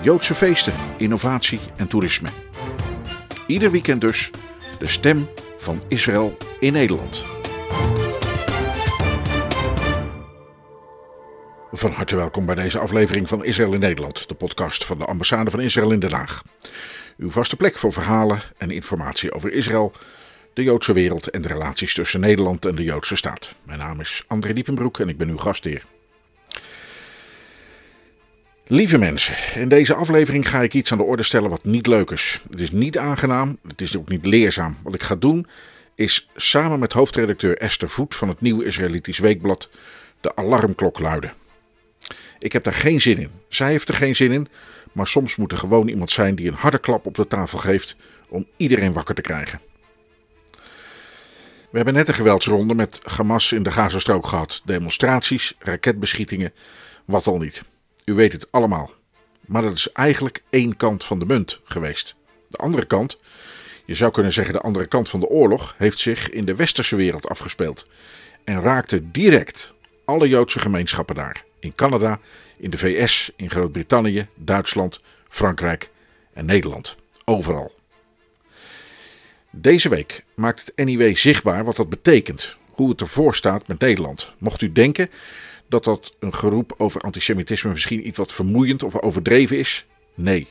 Joodse feesten, innovatie en toerisme. Ieder weekend dus de stem van Israël in Nederland. Van harte welkom bij deze aflevering van Israël in Nederland, de podcast van de ambassade van Israël in Den Haag. Uw vaste plek voor verhalen en informatie over Israël, de Joodse wereld en de relaties tussen Nederland en de Joodse staat. Mijn naam is André Diepenbroek en ik ben uw gastheer. Lieve mensen, in deze aflevering ga ik iets aan de orde stellen wat niet leuk is. Het is niet aangenaam, het is ook niet leerzaam. Wat ik ga doen is samen met hoofdredacteur Esther Voet van het Nieuwe Israëlitisch Weekblad de alarmklok luiden. Ik heb daar geen zin in. Zij heeft er geen zin in, maar soms moet er gewoon iemand zijn die een harde klap op de tafel geeft om iedereen wakker te krijgen. We hebben net een geweldsronde met Hamas in de Gazastrook gehad. Demonstraties, raketbeschietingen, wat al niet. U weet het allemaal. Maar dat is eigenlijk één kant van de munt geweest. De andere kant, je zou kunnen zeggen de andere kant van de oorlog, heeft zich in de westerse wereld afgespeeld. En raakte direct alle Joodse gemeenschappen daar. In Canada, in de VS, in Groot-Brittannië, Duitsland, Frankrijk en Nederland. Overal. Deze week maakt het NIW zichtbaar wat dat betekent. Hoe het ervoor staat met Nederland. Mocht u denken dat dat een geroep over antisemitisme misschien iets wat vermoeiend of overdreven is? Nee.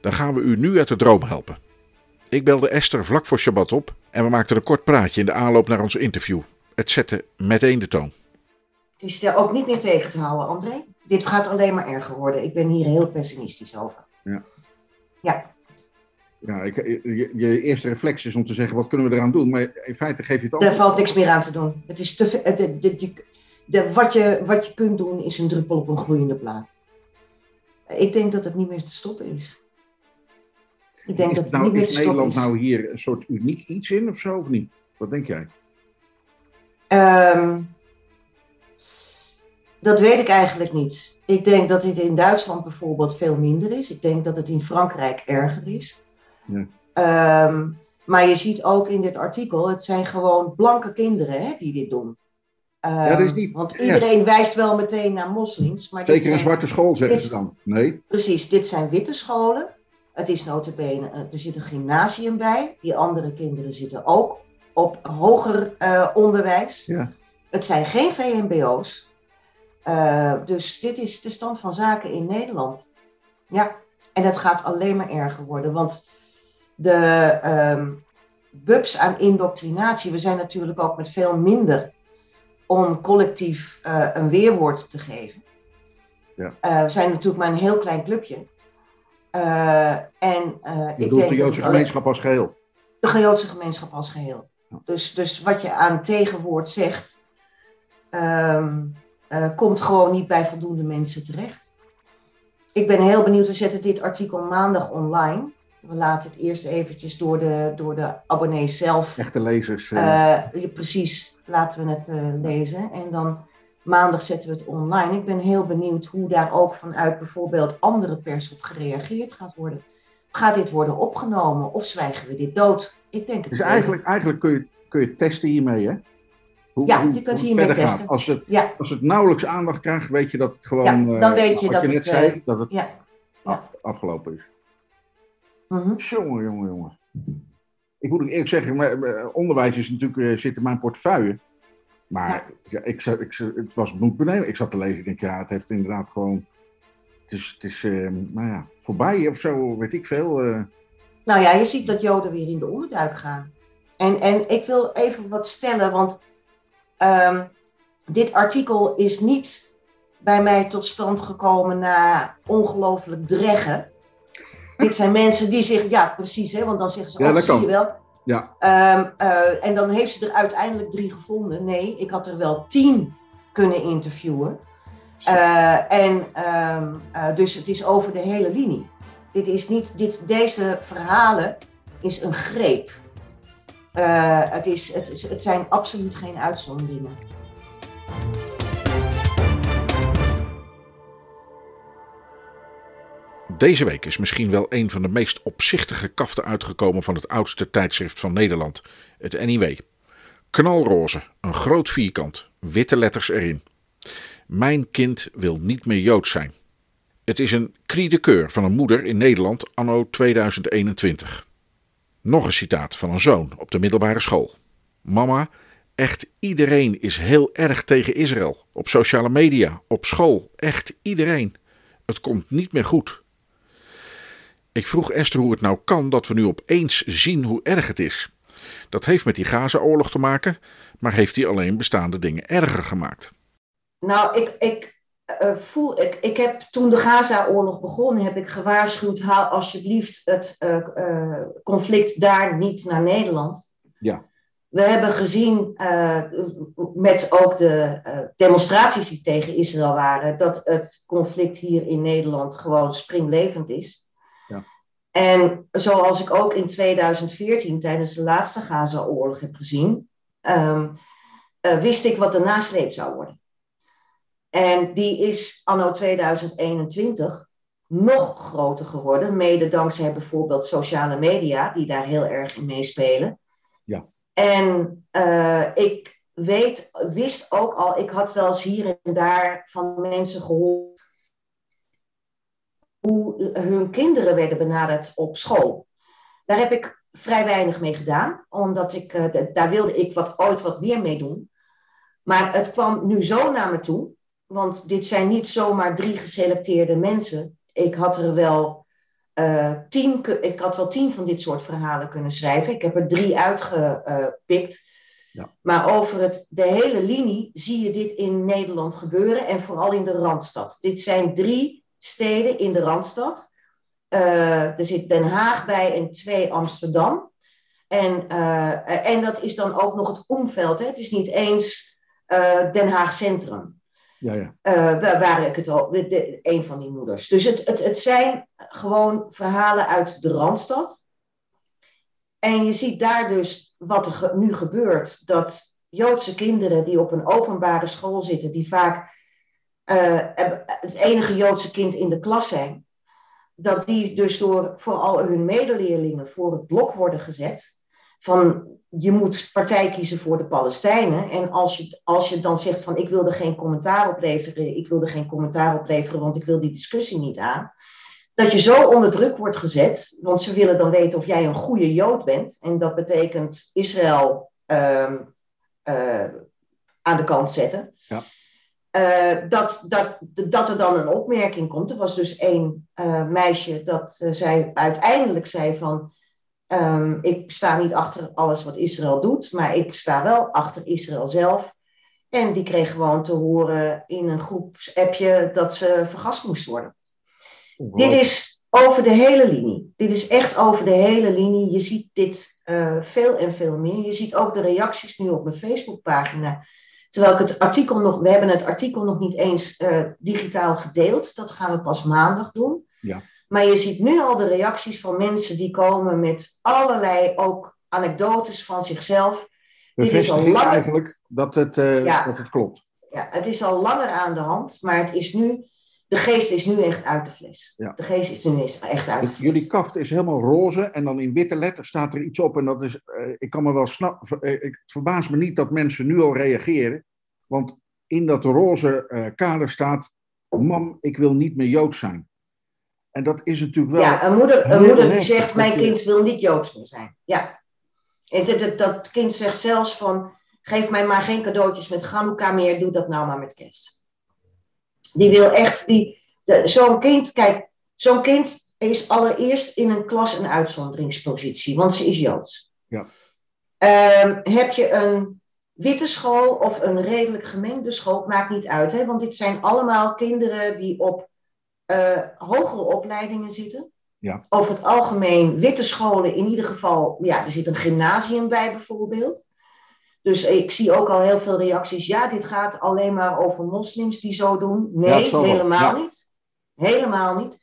Dan gaan we u nu uit de droom helpen. Ik belde Esther vlak voor Shabbat op en we maakten een kort praatje in de aanloop naar ons interview. Het zette meteen de toon. Het is er ook niet meer tegen te houden, André. Dit gaat alleen maar erger worden. Ik ben hier heel pessimistisch over. Ja. Ja, Ja, ik, je, je eerste reflex is om te zeggen wat kunnen we eraan doen, maar in feite geef je het daar antwoord. valt niks meer aan te doen. Het is te, ve- de, de, de, de- wat, je, wat je kunt doen is een druppel op een gloeiende plaat. Ik denk dat het niet meer te stoppen is. Ik denk is, dat het nou, niet meer te stoppen Nederland is. nou hier een soort uniek iets in of zo of niet? Wat denk jij? Ehm, dat weet ik eigenlijk niet. Ik denk dat dit in Duitsland bijvoorbeeld veel minder is. Ik denk dat het in Frankrijk erger is. Ja. Ehm, maar je ziet ook in dit artikel, het zijn gewoon blanke kinderen hè, die dit doen. Ehm, dat is niet- want ja. iedereen wijst wel meteen naar moslims. Maar Zeker een zijn- zwarte school zeggen dit- ze dan. Nee. Precies, dit zijn witte scholen. Het is notabene, eh, er zit een gymnasium bij. Die andere kinderen zitten ook op hoger eh, onderwijs. Ja. Het zijn geen VMBO's. Eh, dus dit is de stand van zaken in Nederland. Ja, en het gaat alleen maar erger worden. Want de ehm bubs aan indoctrinatie, we zijn natuurlijk ook met veel minder om collectief eh, een weerwoord te geven. Ja. Eh, we zijn natuurlijk maar een heel klein clubje. Eh, en Je ik bedoelt denk de Joodse gemeenschap als geheel. de Joodse gemeenschap als geheel. Ja. Dus, dus wat je aan tegenwoord zegt, ehm, eh, komt gewoon niet bij voldoende mensen terecht. Ik ben heel benieuwd, we zetten dit artikel maandag online. We laten het eerst eventjes door de, door de abonnees zelf. Echte lezers. je- precies, laten we het eh, lezen. En dan maandag zetten we het online. Ik ben heel benieuwd hoe daar ook vanuit bijvoorbeeld andere pers op gereageerd gaat worden. Gaat dit worden opgenomen of zwijgen we dit dood? Ik denk het dus eigenlijk, eigenlijk kun, je, kun je testen hiermee, hè? Hoe, Ja, je kunt hiermee gaat. testen. Als het, Ja, als het nauwelijks aandacht krijgt, weet je dat het gewoon. Ja, dan eh, weet je dat je net het, zei, eh, dat het ja. ja. af- afgelopen is. Mhm. Jongen, jongen, jongen. Ik moet ook eerlijk zeggen, maar, maar onderwijs is natuurlijk, eh, zit in mijn portefeuille. Maar ja. ik, zat- ik, zat- het was moet benemen. Ik zat te lezen, ik denk, ja, het heeft inderdaad gewoon. Het is, het is eh, nou ja, voorbij of zo, weet ik veel. eh. Nou ja, je ziet dat Joden weer in de onderduik gaan. En, en ik wil even wat stellen, want ehm, dit artikel is niet bij mij tot stand gekomen na ongelooflijk dreggen. Dit zijn mensen die zich, ja precies, hè, want dan zeggen ze, Ja, oh, dat zie je wel. Ja. Ehm, eh, en dan heeft ze er uiteindelijk drie gevonden. Nee, ik had er wel tien kunnen interviewen. Uh, en um, uh, dus het is over de hele linie. Dit is niet, dit, deze verhalen is een greep. Het, is, het, is, het zijn absoluut geen uitzonderingen. Deze week is misschien wel een van de meest opzichtige kaften uitgekomen van het oudste tijdschrift van Nederland, het NIW. Knalroze, een groot vierkant, witte letters erin. Mijn kind wil niet meer Joods zijn. Het is een cri de coeur van een moeder in Nederland anno 2021. Nog een citaat van een zoon op de middelbare school. Mama, echt iedereen is heel erg tegen Israël. Op sociale media, op school, echt iedereen. Het komt niet meer goed. Ik vroeg Esther hoe het nou kan dat we nu opeens zien hoe erg het is. Dat heeft met die Gaza-oorlog te maken, maar heeft die alleen bestaande dingen erger gemaakt? Nou, ik, ik, uh, voel, ik, ik heb toen de Gaza-oorlog begon, heb ik gewaarschuwd, haal alsjeblieft het uh, uh, conflict daar niet naar Nederland. Ja. We hebben gezien, met ook de demonstraties die tegen Israël waren, dat het conflict hier in Nederland gewoon springlevend is. En zoals ik ook in 2014 tijdens de laatste Gaza-oorlog heb gezien, um, wist ik wat de nasleep zou worden. En die is anno 2021 nog groter geworden, mede dankzij bijvoorbeeld sociale media, die daar heel erg in meespelen. Ja. En uh, ik weet, wist ook al, ik had wel eens hier en daar van mensen gehoord hoe hun kinderen werden benaderd op school. Daar heb ik vrij weinig mee gedaan, omdat ik, uh, daar wilde ik wat, ooit wat meer mee doen. Maar het kwam nu zo naar me toe want dit zijn niet zomaar drie geselecteerde mensen. Ik had er wel uh, tien, ik had wel tien van dit soort verhalen kunnen schrijven. Ik heb er drie uitgepikt. Ja. Maar over het, de hele linie zie je dit in Nederland gebeuren en vooral in de Randstad. Dit zijn drie steden in de Randstad. Uh, er zit Den Haag bij en twee Amsterdam. En, uh, en dat is dan ook nog het omveld. Hè? Het is niet eens Den Haag Centrum. Ja, ja. Uh, waar ik het al, de, een van die moeders. Dus het, het, het zijn gewoon verhalen uit de Randstad. En je ziet daar dus wat er nu gebeurt. Dat Joodse kinderen die op een openbare school zitten, die vaak uh, het enige Joodse kind in de klas zijn, dat die dus door vooral hun medeleerlingen voor het blok worden gezet. Van je moet partij kiezen voor de Palestijnen. En als je, als je dan zegt van ik wil er geen commentaar op leveren, ik wil er geen commentaar op leveren, want ik wil die discussie niet aan. Dat je zo onder druk wordt gezet, want ze willen dan weten of jij een goede Jood bent. En dat betekent Israël uh, uh, aan de kant zetten. Ja. Uh, dat, dat, dat er dan een opmerking komt. Er was dus één meisje dat zij uiteindelijk zei van Um, ik sta niet achter alles wat Israël doet, maar ik sta wel achter Israël zelf. En die kreeg gewoon te horen in een groepsappje dat ze vergast moest worden. Wow. Dit is over de hele linie. Dit is echt over de hele linie. Je ziet dit veel en veel meer. Je ziet ook de reacties nu op mijn Facebookpagina. Terwijl ik het artikel nog, we hebben het artikel nog niet eens uh, digitaal gedeeld. Dat gaan we pas maandag doen. Ja. Maar je ziet nu al de reacties van mensen die komen met allerlei ook anekdotes van zichzelf. Dit is al langer... eigenlijk dat het, uh, ja. dat het klopt. Ja, het is al langer aan de hand, maar het is nu, de geest is nu echt uit de fles. Ja. De geest is nu echt uit de fles. Jullie kaft is helemaal roze en dan in witte letters staat er iets op. En dat is, uh, ik kan me wel snappen, uh, het verbaast me niet dat mensen nu al reageren. Want in dat roze uh, kader staat, mam, ik wil niet meer Jood zijn. En dat is natuurlijk wel. Ja, een moeder, een moeder die zegt: Mijn kind wil niet joods meer zijn. Ja. En dat, dat, dat kind zegt zelfs van: Geef mij maar geen cadeautjes met Hanukkah meer, doe dat nou maar met kerst. Die wil echt, die, zo'n kind, kijk, zo'n kind is allereerst in een klas een uitzonderingspositie, want ze is joods. Ja. Um, heb je een witte school of een redelijk gemengde school, maakt niet uit, hè? want dit zijn allemaal kinderen die op uh, hogere opleidingen zitten. Ja. Over het algemeen witte scholen, in ieder geval, ja, er zit een gymnasium bij bijvoorbeeld. Dus ik zie ook al heel veel reacties. Ja, dit gaat alleen maar over moslims die zo doen. Nee, helemaal ja. niet. Helemaal niet.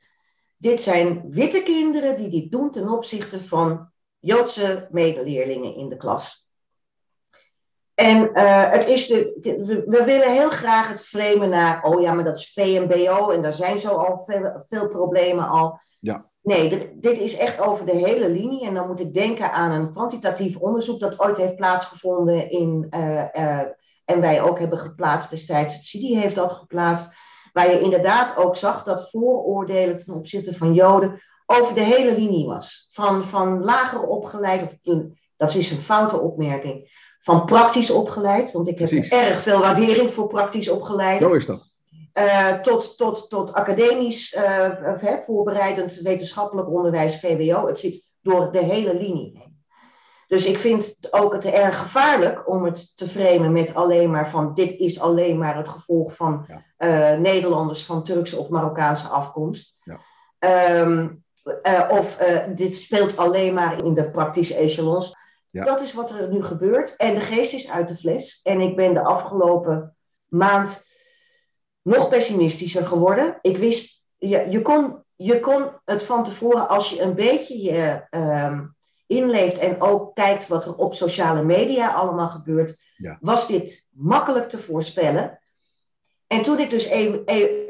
Dit zijn witte kinderen die dit doen ten opzichte van Joodse medeleerlingen in de klas. En eh, het is de, we, we willen heel graag het framen naar, oh ja, maar dat is VMBO en daar zijn zo al veel, veel problemen al. Ja. Nee, dit- is echt over de hele linie. En dan moet ik denken aan een kwantitatief onderzoek dat ooit heeft plaatsgevonden in, eh, eh, en wij ook hebben geplaatst destijds, het CIDI heeft dat geplaatst, waar je inderdaad ook zag dat vooroordelen ten opzichte van Joden over de hele linie was. Van, van lager opgeleid, of dat is een foute opmerking, van praktisch opgeleid, want ik heb Precies. erg veel waardering voor praktisch opgeleid. Zo is dat. Eh, tot, tot, tot academisch, eh, voorbereidend wetenschappelijk onderwijs, VWO. Het zit door de hele linie heen. Dus ik vind het ook het erg gevaarlijk om het te framen met alleen maar van dit is alleen maar het gevolg van Ja. eh, Nederlanders van Turkse of Marokkaanse afkomst. Ja. Ehm, eh, of dit speelt alleen maar in de praktische echelons. Ja. Dat is wat er nu gebeurt. En de geest is uit de fles. En ik ben de afgelopen maand nog pessimistischer geworden. Ik wist, je, je, kon, je kon het van tevoren, als je een beetje je ehm, inleeft en ook kijkt wat er op sociale media allemaal gebeurt, Ja. was dit makkelijk te voorspellen. En toen ik dus een-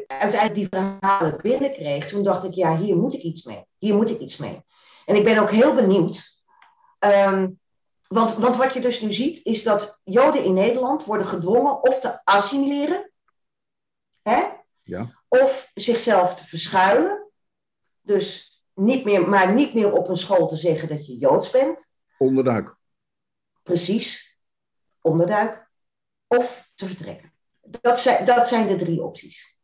uiteindelijk die verhalen binnenkreeg, toen dacht ik, ja, hier moet ik iets mee. Hier moet ik iets mee. En ik ben ook heel benieuwd. ehm, want, want wat je dus nu ziet, is dat Joden in Nederland worden gedwongen of te assimileren, hè? Ja. of zichzelf te verschuilen. Dus niet meer, maar niet meer op een school te zeggen dat je Joods bent, Onderduik. precies, onderduik, of te vertrekken. Dat zijn, dat zijn de drie opties.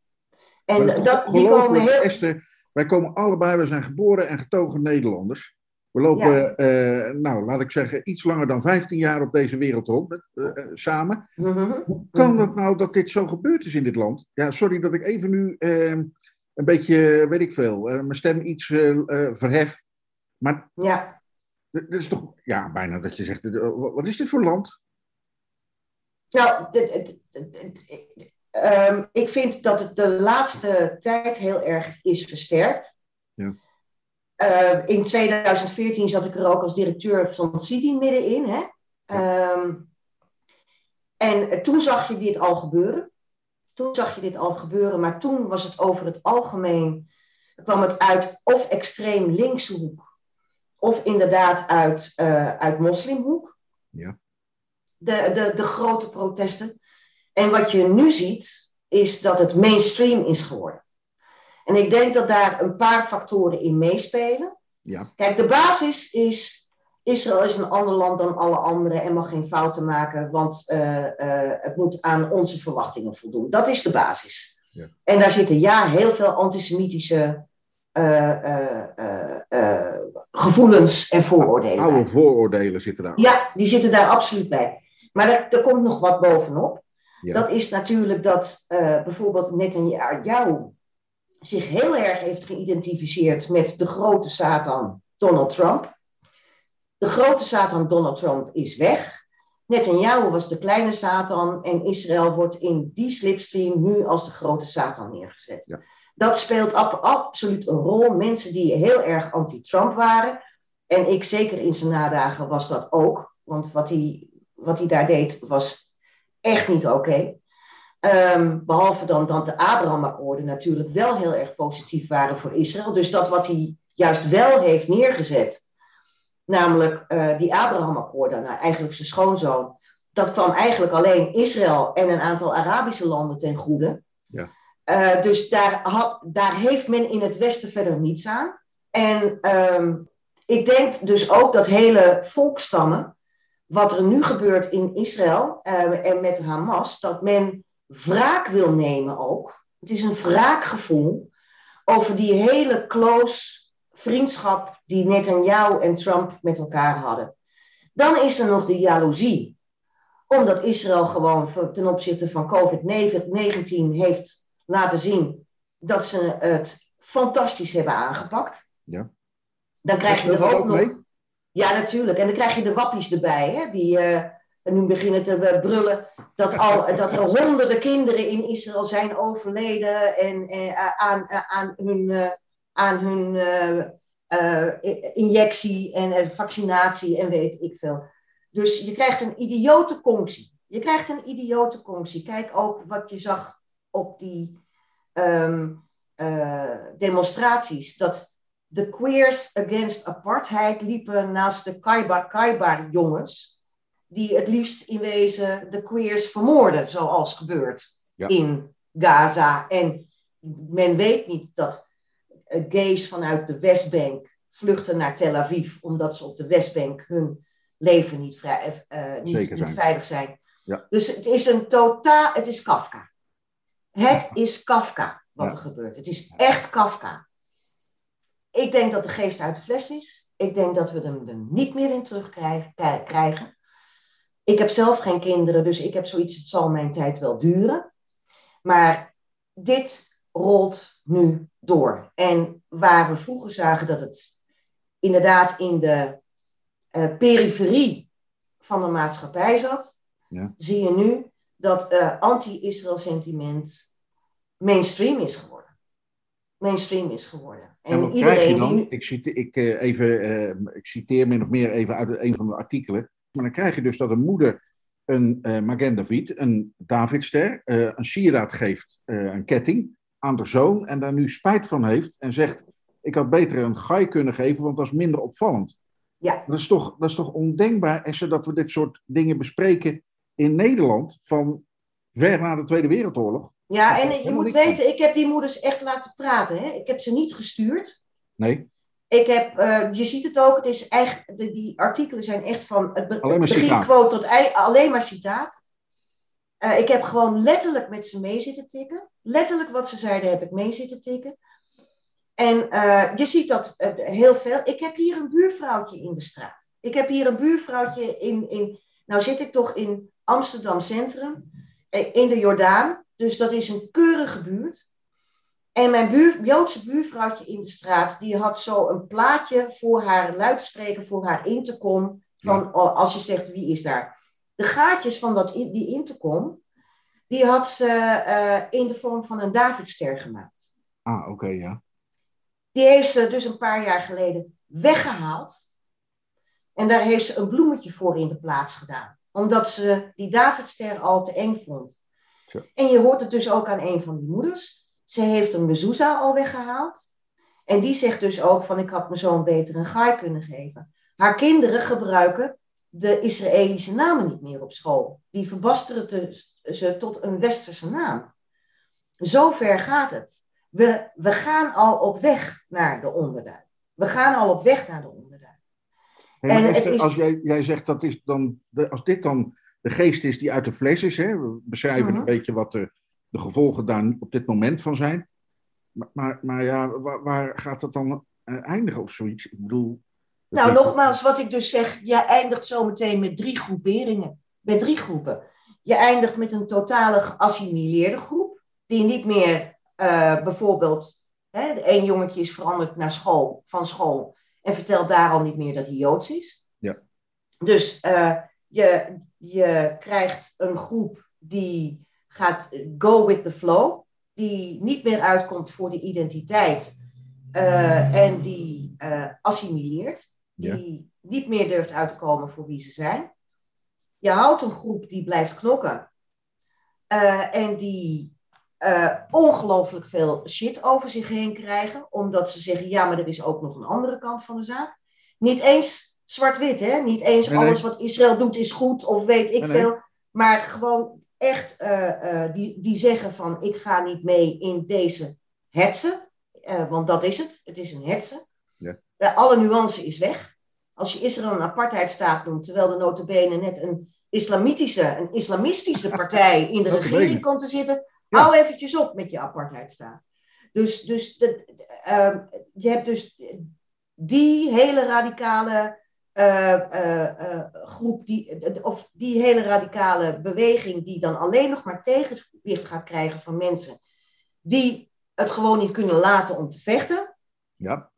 En dat, die komen me, heel. Esther, wij komen allebei, we zijn geboren en getogen Nederlanders. We lopen, eh, nou, laat ik zeggen, iets langer dan 15 jaar op deze wereld rond eh, eh, samen. Mhm. Hoe kan dat nou dat dit zo gebeurd is in dit land? Ja, sorry dat ik even nu eh, een beetje, weet ik veel, mijn stem iets verhef. Maar Ja, dit dit is toch, ja, bijna dat je zegt, wat is dit voor land? nou, ehm, ik vind dat het de laatste tijd heel erg is versterkt. Ja. Eh, in 2014 zat ik er ook als directeur van CIDI middenin. Hè? Ehm, en toen zag je dit al gebeuren. Toen zag je dit al gebeuren, maar toen was het over het algemeen, kwam het uit of extreem linkse hoek, of inderdaad uit, eh, uit moslimhoek. Ja. De, de, de grote protesten. En wat je nu ziet, is dat het mainstream is geworden. En ik denk dat daar een paar factoren in meespelen. Ja. Kijk, de basis is, Israël is een ander land dan alle anderen en mag geen fouten maken, want eh, eh, het moet aan onze verwachtingen voldoen. Dat is de basis. Ja. En daar zitten ja heel veel antisemitische eh, gevoelens en vooroordelen. Oude vooroordelen zitten daar. Ja, die zitten daar absoluut bij. Maar er, er komt nog wat bovenop. Ja. Dat is natuurlijk dat bijvoorbeeld Netanyahu zich heel erg heeft geïdentificeerd met de grote Satan Donald Trump. De grote Satan Donald Trump is weg. Netanyahu was de kleine Satan en Israël wordt in die slipstream nu als de grote Satan neergezet. Ja. Dat speelt ab- absoluut een rol. Mensen die heel erg anti-Trump waren. En ik zeker in zijn nadagen was dat ook. Want wat hij, wat hij daar deed was echt niet oké. Ehm, behalve dan dat de Abraham-akkoorden natuurlijk wel heel erg positief waren voor Israël. Dus dat wat hij juist wel heeft neergezet, namelijk eh, die Abraham-akkoorden, nou, eigenlijk zijn schoonzoon, dat kwam eigenlijk alleen Israël en een aantal Arabische landen ten goede. Ja. Eh, dus daar, had, daar heeft men in het Westen verder niets aan. En ehm, ik denk dus ook dat hele volkstammen, wat er nu gebeurt in Israël eh, en met Hamas, dat men wraak wil nemen ook. Het is een wraakgevoel over die hele close vriendschap die Netanyahu en Trump met elkaar hadden. Dan is er nog de jaloezie, omdat Israël gewoon ten opzichte van COVID-19 heeft laten zien dat ze het fantastisch hebben aangepakt. Ja. Dan krijg je er ook ook nog. mee? Ja, natuurlijk. En dan krijg je de wappies erbij, hè? Die, eh, nu beginnen te brullen, dat, al, dat er honderden kinderen in Israël zijn overleden en, aan, aan hun, aan hun injectie en vaccinatie en weet ik veel. Dus je krijgt een idiote. Je krijgt een idiote. Kijk ook wat je zag op die ehm, demonstraties. Dat de queers against apartheid liepen naast de Kaibar Kaibar jongens, die het liefst in wezen de queers vermoorden, zoals gebeurt in Gaza. En men weet niet dat gays vanuit de Westbank vluchten naar Tel Aviv, omdat ze op de Westbank hun leven niet, vrij, uh, niet, niet veilig zijn. Ja. Dus het is een totaal, het is Kafka. Het is Kafka wat er gebeurt. Het is echt Kafka. Ik denk dat de geest uit de fles is. Ik denk dat we hem er niet meer in terugkrijgen. Ik heb zelf geen kinderen, dus ik heb zoiets, het zal mijn tijd wel duren. Maar dit rolt nu door. En waar we vroeger zagen dat het inderdaad in de uh, periferie van de maatschappij zat, ja. zie je nu dat uh, anti-Israël sentiment mainstream is geworden mainstream is geworden. En, en iedereen ik, citeer, ik, uh, even, uh, ik citeer min of meer even uit een van de artikelen. Maar dan krijg je dus dat een moeder een uh, Magen David, een Davidster, een sieraad geeft, een ketting, aan de zoon. En daar nu spijt van heeft en zegt, ik had beter een gaai kunnen geven, want dat is minder opvallend. Ja. Dat is toch, dat is toch ondenkbaar, Esther, dat we dit soort dingen bespreken in Nederland van ver na de Tweede Wereldoorlog. Ja, en je moet weten, ik heb die moeders echt laten praten. Hè? Ik heb ze niet gestuurd. Nee. Ik heb, uh, je ziet het ook, het is echt, de, die artikelen zijn echt van het be beginquote tot ei, alleen maar citaat. Uh, ik heb gewoon letterlijk met ze mee zitten tikken. Letterlijk wat ze zeiden heb ik mee zitten tikken. En uh, je ziet dat heel veel. Ik heb hier een buurvrouwtje in de straat. Ik heb hier een buurvrouwtje in, in nou zit ik toch in Amsterdam Centrum, in de Jordaan. Dus dat is een keurige buurt. En mijn buur, Joodse buurvrouwtje in de straat, die had zo een plaatje voor haar luidspreker, voor haar intercom. Van Ja. oh, als je zegt wie is daar. De gaatjes van dat, die intercom, die had ze eh, in de vorm van een Davidster gemaakt. Ah, oké, ja. Die heeft ze dus een paar jaar geleden weggehaald. En daar heeft ze een bloemetje voor in de plaats gedaan. Omdat ze die Davidster al te eng vond. En je hoort het dus ook aan een van die moeders. Ze heeft een mezuzah al weggehaald. En die zegt dus ook van ik had mijn zoon beter een gaai kunnen geven. Haar kinderen gebruiken de Israëlische namen niet meer op school. Die verbasteren te- ze tot een westerse naam. Zover gaat het. We, we gaan al op weg naar de onderduik. We gaan al op weg naar de onderduik. Maar En het Esther, is- Als jij, jij zegt dat is dan, als dit dan de geest is die uit de fles is, hè, we beschrijven Mhm. een beetje wat de, de gevolgen daar op dit moment van zijn. Maar, maar, maar ja, waar, waar gaat dat dan eh, eindigen of zoiets? Ik bedoel. Nou, nogmaals, wat ik dus zeg, je eindigt zometeen met drie groeperingen. Met drie groepen. Je eindigt met een totale geassimileerde groep, die niet meer eh, bijvoorbeeld, hè, de een jongetje is veranderd naar school, van school en vertelt daar al niet meer dat hij Joods is. Ja. Dus eh, je, je krijgt een groep die gaat go with the flow, die niet meer uitkomt voor de identiteit eh, en die eh, assimileert, Ja. die niet meer durft uit te komen voor wie ze zijn. Je houdt een groep die blijft knokken eh, en die ongelooflijk veel shit over zich heen krijgen, omdat ze zeggen, ja, maar er is ook nog een andere kant van de zaak. Niet eens zwart-wit, hè? Niet eens Nee, nee. alles wat Israël doet is goed of weet ik nee. veel. Maar gewoon echt eh, eh, die, die zeggen van, ik ga niet mee in deze hetsen, eh, want dat is het. Het is een hetsen. Ja. Alle nuance is weg. Als je Israël een apartheidstaat noemt, terwijl er notabene net een islamitische, een islamistische partij in de regering komt te zitten, Ja. hou eventjes op met je apartheidstaat. Dus, dus de, de- ehm, je hebt dus die hele radicale groep, die, of die hele radicale beweging, die dan alleen nog maar tegenwicht gaat krijgen van mensen die het gewoon niet kunnen laten om te vechten. Ja,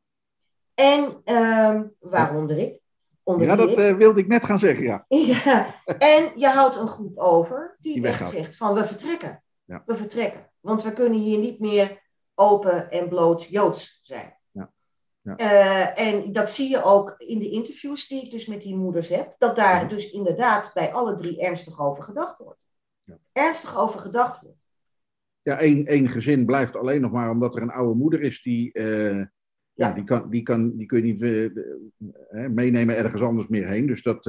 En ehm, waaronder ik. onder Ja, dat eh, wilde ik net gaan zeggen, ja. Ja, en je houdt een groep over die, Die echt zegt van we vertrekken. Ja. We vertrekken. Want we kunnen hier niet meer open en bloot Joods zijn. Ja. Eh, en dat zie je ook in de interviews die ik dus met die moeders heb. Dat daar Ja. dus inderdaad bij alle drie ernstig over gedacht wordt. Ja. Ernstig over gedacht wordt. Ja, één, één gezin blijft alleen nog maar omdat er een oude moeder is die... eh, ja, die, kan, die, kan, die kun je niet eh, meenemen ergens anders meer heen. Dus dat,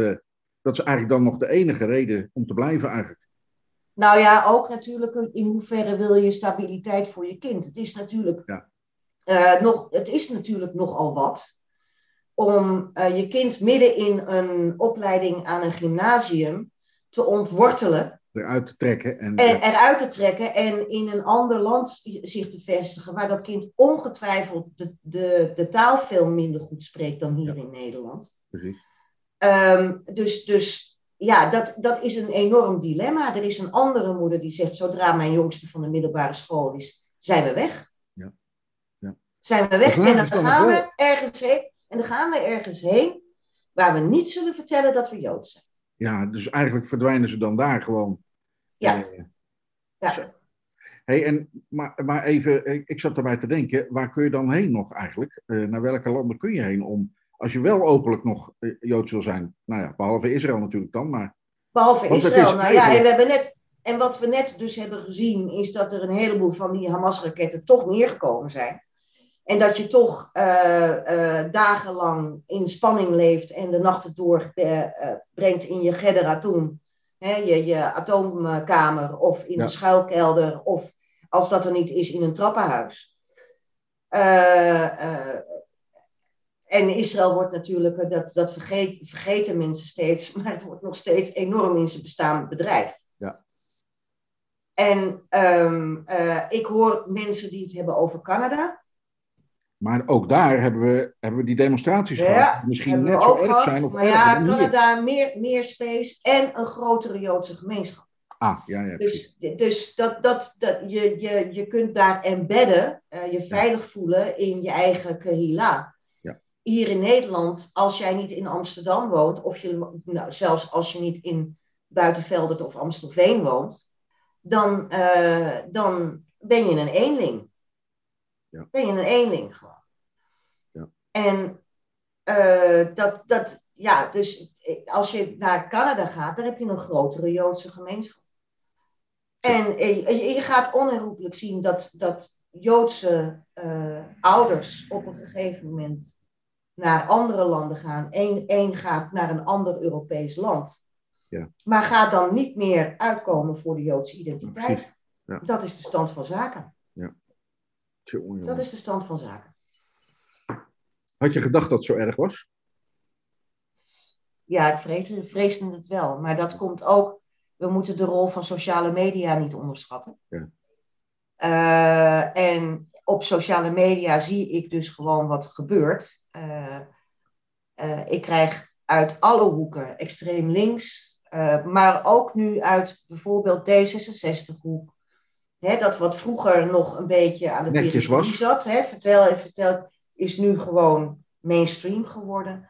dat is eigenlijk dan nog de enige reden om te blijven eigenlijk. Nou ja, ook natuurlijk in hoeverre wil je stabiliteit voor je kind. Het is natuurlijk, Eh, nog, het is natuurlijk nogal wat om eh, je kind midden in een opleiding aan een gymnasium te ontwortelen Eruit te trekken. En, en eruit te trekken en in een ander land zich te vestigen, waar dat kind ongetwijfeld de, de, de taal veel minder goed spreekt dan hier in Nederland. precies. Ehm, dus, dus ja, dat, dat is een enorm dilemma. Er is een andere moeder die zegt: zodra mijn jongste van de middelbare school is, zijn we weg. Zijn we weg en dan gaan we ergens heen. En dan gaan we ergens heen waar we niet zullen vertellen dat we Joods zijn. Ja, dus eigenlijk verdwijnen ze dan daar gewoon. Ja. Eh, Ja. Hey, en, maar, maar even, ik, zat erbij te denken, waar kun je dan heen nog eigenlijk? Eh, naar welke landen kun je heen om, als je wel openlijk nog eh, Joods wil zijn? Nou ja, behalve Israël natuurlijk dan, maar Behalve Israël. is Nou ja, en, we hebben net, en wat we net dus hebben gezien, is dat er een heleboel van die Hamas-raketten toch neergekomen zijn. En dat je toch eh, eh, dagenlang in spanning leeft en de nachten doorbrengt in je Gederatum, hè, je, je atoomkamer, of in Ja. de schuilkelder, of als dat er niet is, in een trappenhuis. Eh, eh, en Israël wordt natuurlijk, eh, dat, dat vergeet, vergeten mensen steeds, maar het wordt nog steeds enorm in zijn bestaan bedreigd. Ja. En ehm, eh, ik hoor mensen die het hebben over Canada. Maar ook daar hebben we, hebben we die demonstraties Ja, gehad. Misschien net zo erg zijn of maar ja. Canada meer, meer space en een grotere Joodse gemeenschap. Ah, ja, ja, precies. Dus, dus dat, dat, dat, je, je, je kunt daar embedden, eh, je veilig voelen in je eigen kahila. Ja. Hier in Nederland, als jij niet in Amsterdam woont, of je, nou, zelfs als je niet in Buitenveldert of Amstelveen woont, dan, eh, dan ben je een eenling. Ja. Ben je een eenling gewoon. Ja. En eh, dat, dat, ja, dus eh, als je naar Canada gaat, dan heb je een grotere Joodse gemeenschap. En eh, je, je gaat onherroepelijk zien dat, dat Joodse ouders op een gegeven moment naar andere landen gaan. Eén één gaat naar een ander Europees land. Ja. Maar gaat dan niet meer uitkomen voor de Joodse identiteit. Ja. Dat is de stand van zaken. Tjonge. Dat is de stand van zaken. Had je gedacht dat het zo erg was? Ja, ik vreesde, vreesde het wel. Maar dat komt ook. We moeten de rol van sociale media niet onderschatten. Ja. Eh, en op sociale media zie ik dus gewoon wat gebeurt. Eh, eh, ik krijg uit alle hoeken extreem links, maar ook nu uit bijvoorbeeld D66-hoek. Hè, dat wat vroeger nog een beetje aan de Netjes was. zat. Hè, vertel en vertel, is nu gewoon mainstream geworden.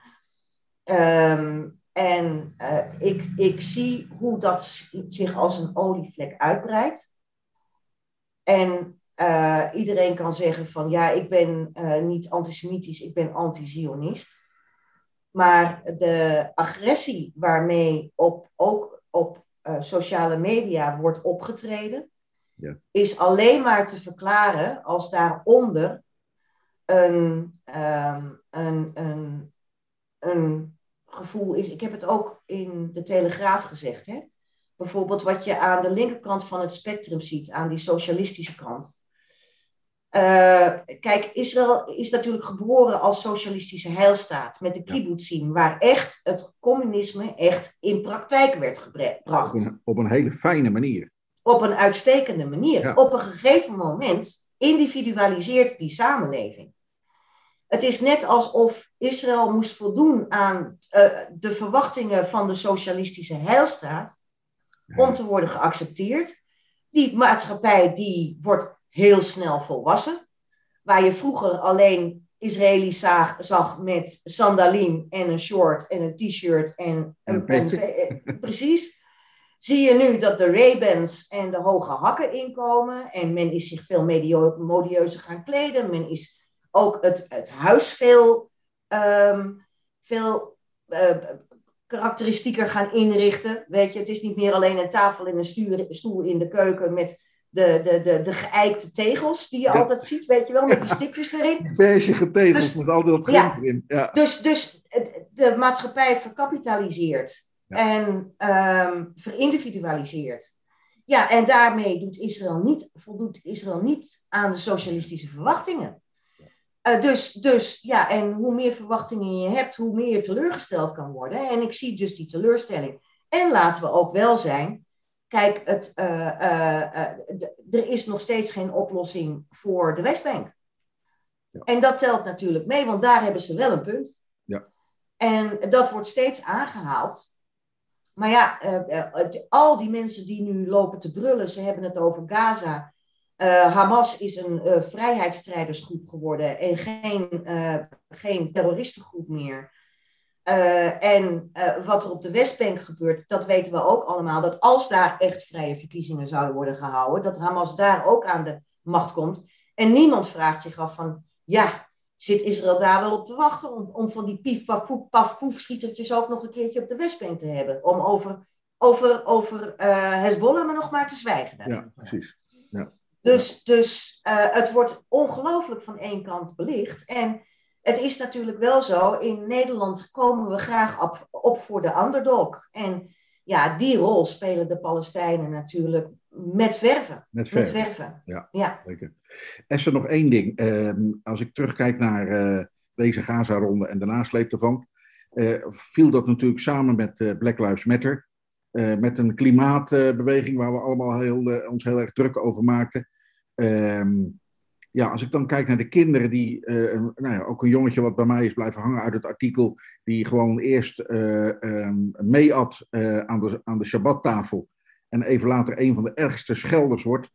Ehm, en eh, ik, ik zie hoe dat zich als een olievlek uitbreidt. En eh, iedereen kan zeggen van ja, ik ben eh, niet antisemitisch, ik ben anti-Zionist. Maar de agressie waarmee op, ook op sociale media wordt opgetreden, Ja. is alleen maar te verklaren als daaronder een, ehm, een, een, een gevoel is. Ik heb het ook in de Telegraaf gezegd. Hè? Bijvoorbeeld wat je aan de linkerkant van het spectrum ziet, aan die socialistische kant. Eh, kijk, Israël is natuurlijk geboren als socialistische heilstaat met de kibbutzim, waar echt het communisme echt in praktijk werd Op gebracht. een, op een hele fijne manier. Op een uitstekende manier. Ja. Op een gegeven moment individualiseert die samenleving. Het is net alsof Israël moest voldoen aan eh, de verwachtingen van de socialistische heilstaat om te worden geaccepteerd. Die maatschappij die wordt heel snel volwassen. Waar je vroeger alleen Israëli zag, zag met sandalien en een short en een t-shirt en En een een petje. eh, Precies. Zie je nu dat de Ray-Bans en de hoge hakken inkomen. En men is zich veel modieuzer gaan kleden. Men is ook het, het huis veel, ehm, veel eh, karakteristieker gaan inrichten. Weet je, het is niet meer alleen een tafel en een stoel in de keuken met de, de, de, de geëikte tegels die je Ja. altijd ziet, weet je wel, met die stipjes erin. Beige getegeld Dus- met al dat Ja. grind erin. Ja. Dus, dus de maatschappij verkapitaliseert Ja. en verindividualiseert. Ja, en daarmee doet Israël niet, voldoet Israël niet aan de socialistische verwachtingen. Eh, dus, dus ja, en hoe meer verwachtingen je hebt, hoe meer je teleurgesteld kan worden. En ik zie dus die teleurstelling. En laten we ook wel zijn, kijk, het, eh, eh, er is nog steeds geen oplossing voor de Westbank. Ja. En dat telt natuurlijk mee, want daar hebben ze wel een punt. Ja. En dat wordt steeds aangehaald. Maar ja, eh, eh, al die mensen die nu lopen te brullen, ze hebben het over Gaza. Eh, Hamas is een eh, vrijheidsstrijdersgroep geworden en geen, geen terroristengroep meer. En wat er op de Westbank gebeurt, dat weten we ook allemaal. Dat als daar echt vrije verkiezingen zouden worden gehouden, dat Hamas daar ook aan de macht komt. En niemand vraagt zich af van, ja, zit Israël daar wel op te wachten om, om van die pief, paf, poef, paf, poef schietertjes ook nog een keertje op de Westbank te hebben? Om over, over, over eh, Hezbollah maar nog maar te zwijgen. ja, precies. Dus, dus eh, het wordt ongelooflijk van één kant belicht. En het is natuurlijk wel zo, in Nederland komen we graag op, op voor de underdog. En ja, die rol spelen de Palestijnen natuurlijk met verven. Met Met verven. Ja. ja. Zeker. Esther, nog één ding. Ehm, als ik terugkijk naar eh, deze Gaza-ronde en de nasleep ervan, eh, viel dat natuurlijk samen met eh, Black Lives Matter. met een klimaatbeweging waar we allemaal heel, ons heel erg druk over maakten. Ehm, ja, als ik dan kijk naar de kinderen die, nou ja, ook een jongetje wat bij mij is blijven hangen uit het artikel, die gewoon eerst eh ehm, meeat aan, de, aan de Shabbattafel en even later een van de ergste schelders wordt.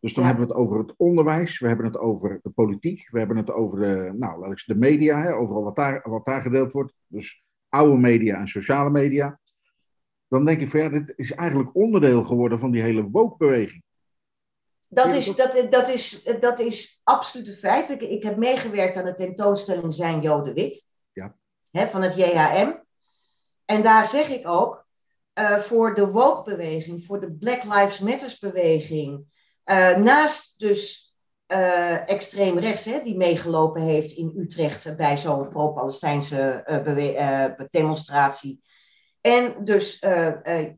Dus dan Ja. hebben we het over het onderwijs, we hebben het over de politiek, we hebben het over de, nou, laat ik zeggen, de media, hè, overal wat daar, wat daar gedeeld wordt. Dus oude media en sociale media. Dan denk ik van ja, dit is eigenlijk onderdeel geworden van die hele woke-beweging. Dat is, dat, dat, is, dat is absoluut een feit. Ik, ik heb meegewerkt aan de tentoonstelling Zijn Joden Wit Ja. hè, van het JHM. En daar zeg ik ook, eh, voor de woke-beweging, voor de Black Lives Matters-beweging, eh, naast dus eh, extreem rechts, hè, die meegelopen heeft in Utrecht bij zo'n pro-Palestijnse demonstratie. En dus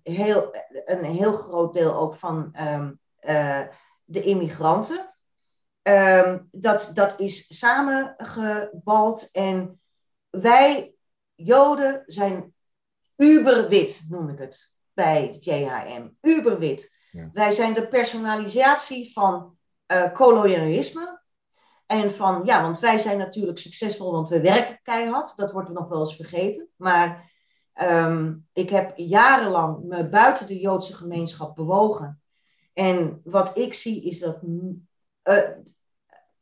heel, een heel groot deel ook van ehm, eh, de immigranten. Ehm, dat, dat is samengebald. En wij, Joden, zijn uberwit, noem ik het, bij JHM. Uberwit. Ja. Wij zijn de personalisatie van eh, kolonialisme. En van, ja, want wij zijn natuurlijk succesvol, want we werken keihard. Dat wordt nog wel eens vergeten. Maar ehm, ik heb jarenlang me buiten de Joodse gemeenschap bewogen. En wat ik zie is dat mm, eh,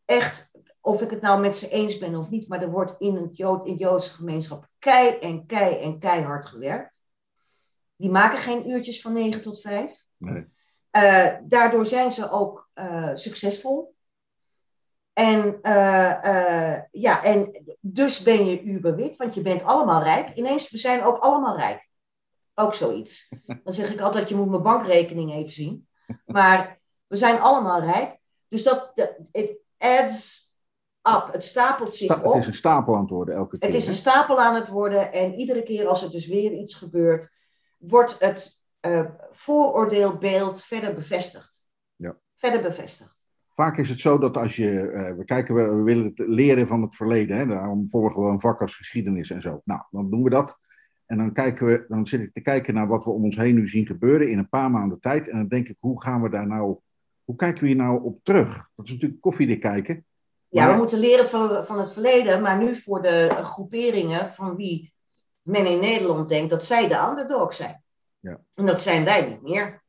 echt, of ik het nou met ze eens ben of niet, maar er wordt in, het Jood, in de Joodse gemeenschap kei en kei en keihard gewerkt. Die maken geen uurtjes van 9 tot 5. Nee. Eh, daardoor zijn ze ook eh, succesvol. En, eh, ja, en dus ben je uberwit, want je bent allemaal rijk. Ineens, we zijn ook allemaal rijk. Ook zoiets. Dan zeg ik altijd, je moet mijn bankrekening even zien. Maar we zijn allemaal rijk. Dus dat, dat it adds up. Het stapelt zich Sta- op. het is een stapel aan het worden elke keer. Het is een stapel aan het worden en iedere keer als er dus weer iets gebeurt, wordt het eh, vooroordeelbeeld verder bevestigd. Ja. Verder bevestigd. Vaak is het zo dat als je, eh, we kijken, we, we willen het leren van het verleden, hè, daarom volgen we een vak als geschiedenis en zo. Nou, dan doen we dat. En dan, kijken we, dan zit ik te kijken naar wat we om ons heen nu zien gebeuren in een paar maanden tijd. En dan denk ik, hoe gaan we daar nou, hoe kijken we hier nou op terug? Dat is natuurlijk koffiedik kijken. Ja, Maar- we moeten leren van, van het verleden, maar nu voor de groeperingen van wie men in Nederland denkt dat zij de underdog zijn. Ja. En dat zijn wij niet meer.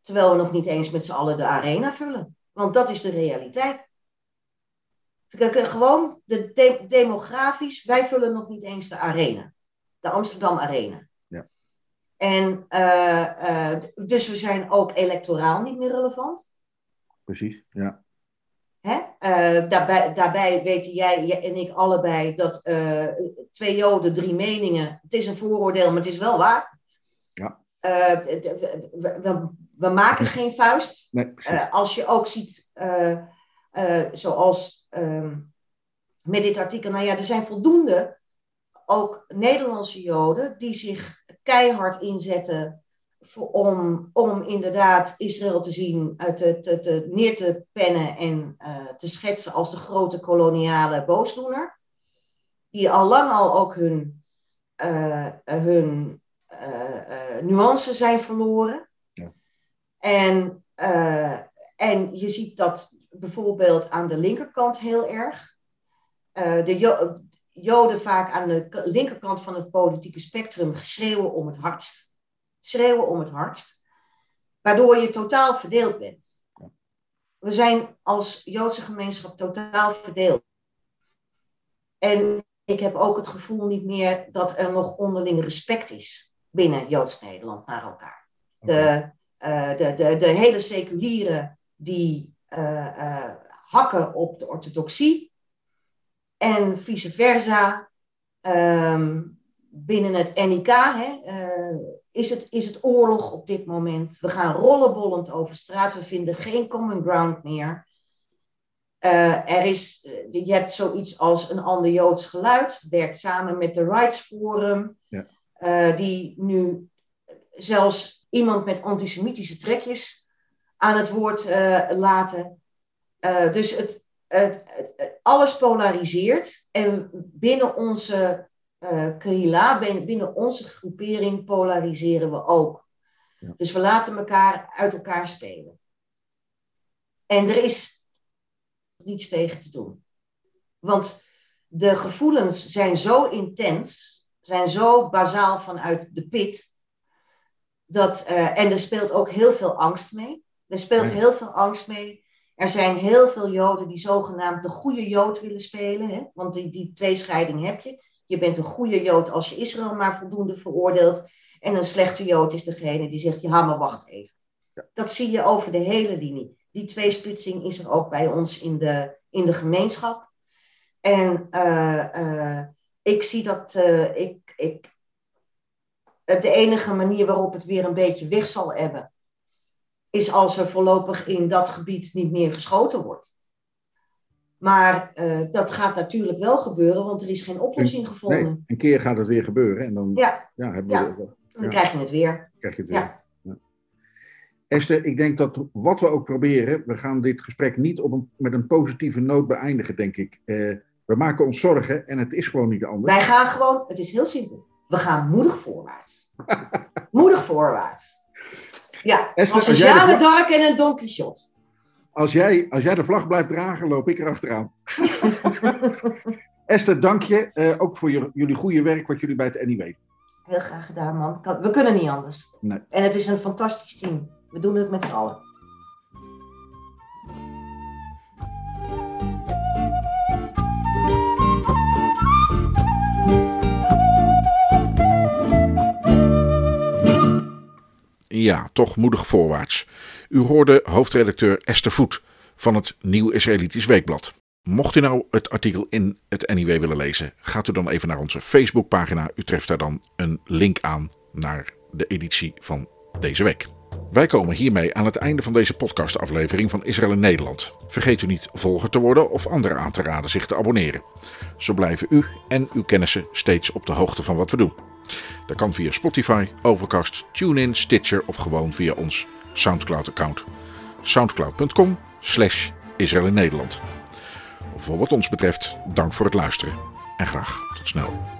Terwijl we nog niet eens met z'n allen de arena vullen. Want dat is de realiteit. Kijk, eh, gewoon de de- demografisch, wij vullen nog niet eens de arena. De Amsterdam Arena. Ja. En eh, eh, dus we zijn ook electoraal niet meer relevant. Precies, ja. Hè? Eh, daarbij, daarbij weten jij en ik allebei dat eh, twee Joden, drie meningen. Het is een vooroordeel, maar het is wel waar. Ja. Eh, we, we, we maken geen vuist. Nee, als je ook ziet, zoals ehm, met dit artikel, nou ja, er zijn voldoende ook Nederlandse Joden die zich keihard inzetten om, om inderdaad Israël te zien, uh, te, te, te, neer te pennen en uh, te schetsen als de grote koloniale boosdoener. Die al lang al ook hun, uh, hun nuance zijn verloren. Ja. En, en je ziet dat bijvoorbeeld aan de linkerkant heel erg. De jo Joden vaak aan de linkerkant van het politieke spectrum schreeuwen om het hardst. Schreeuwen om het hardst. Waardoor je totaal verdeeld bent. We zijn als Joodse gemeenschap totaal verdeeld. En ik heb ook het gevoel niet meer dat er nog onderling respect is binnen Joods Nederland naar elkaar. De, uh, de, de, de hele seculieren die uh, uh, hakken op de orthodoxie en vice versa. Um, binnen het NIK hè, is, het, is het oorlog op dit moment. We gaan rollenbollend over straat. We vinden geen common ground meer. er is, je hebt zoiets als een ander Joods geluid. Werkt samen met de Rights Forum. Ja. die nu zelfs iemand met antisemitische trekjes aan het woord laten. Dus het, het, het, alles polariseert. En binnen onze uh, Krila, binnen onze groepering, polariseren we ook. Ja. Dus we laten elkaar uit elkaar spelen. En er is niets tegen te doen. Want de gevoelens zijn zo intens, zijn zo bazaal vanuit de pit. Dat, uh, en er speelt ook heel veel angst mee. Er speelt Ja. heel veel angst mee. Er zijn heel veel Joden die zogenaamd de goede Jood willen spelen. Hè? Want die, die tweescheiding heb je. Je bent een goede Jood als je Israël maar voldoende veroordeelt. En een slechte Jood is degene die zegt, ja maar wacht even. Dat zie je over de hele linie. Die tweesplitsing is er ook bij ons in de, in de gemeenschap. En uh, uh, ik zie dat uh, ik, ik, de enige manier waarop het weer een beetje weg zal hebben, is als er voorlopig in dat gebied niet meer geschoten wordt. Maar uh, dat gaat natuurlijk wel gebeuren, want er is geen oplossing gevonden. Nee, een keer gaat het weer gebeuren en dan Ja, ja, hebben Ja. we, dan krijg je het weer. krijg je het weer. Esther, ik denk dat wat we ook proberen, we gaan dit gesprek niet op een, met een positieve noot beëindigen, denk ik. Eh, we maken ons zorgen en het is gewoon niet anders. Wij gaan gewoon, het is heel simpel. We gaan moedig voorwaarts. moedig voorwaarts. Ja, Esther, als een vlag- d'Arc en een Don Quixote. Als jij, als jij de vlag blijft dragen, loop ik erachteraan. Esther, dank je eh, ook voor jullie, jullie goede werk wat jullie bij het NIW doen. Heel graag gedaan, man. We kunnen niet anders. Nee. En het is een fantastisch team. We doen het met z'n allen. Ja, toch moedig voorwaarts. U hoorde hoofdredacteur Esther Voet van het Nieuw Israëlitisch Weekblad. Mocht u nou het artikel in het NIW willen lezen, gaat u dan even naar onze Facebookpagina. U treft daar dan een link aan naar de editie van deze week. Wij komen hiermee aan het einde van deze podcastaflevering van Israël in Nederland. Vergeet u niet volger te worden of anderen aan te raden zich te abonneren. Zo blijven u en uw kennissen steeds op de hoogte van wat we doen. Dat kan via Spotify, Overcast, TuneIn, Stitcher of gewoon via ons Soundcloud-account. soundcloud.com slash Israël in Nederland. Voor wat ons betreft, dank voor het luisteren en graag tot snel.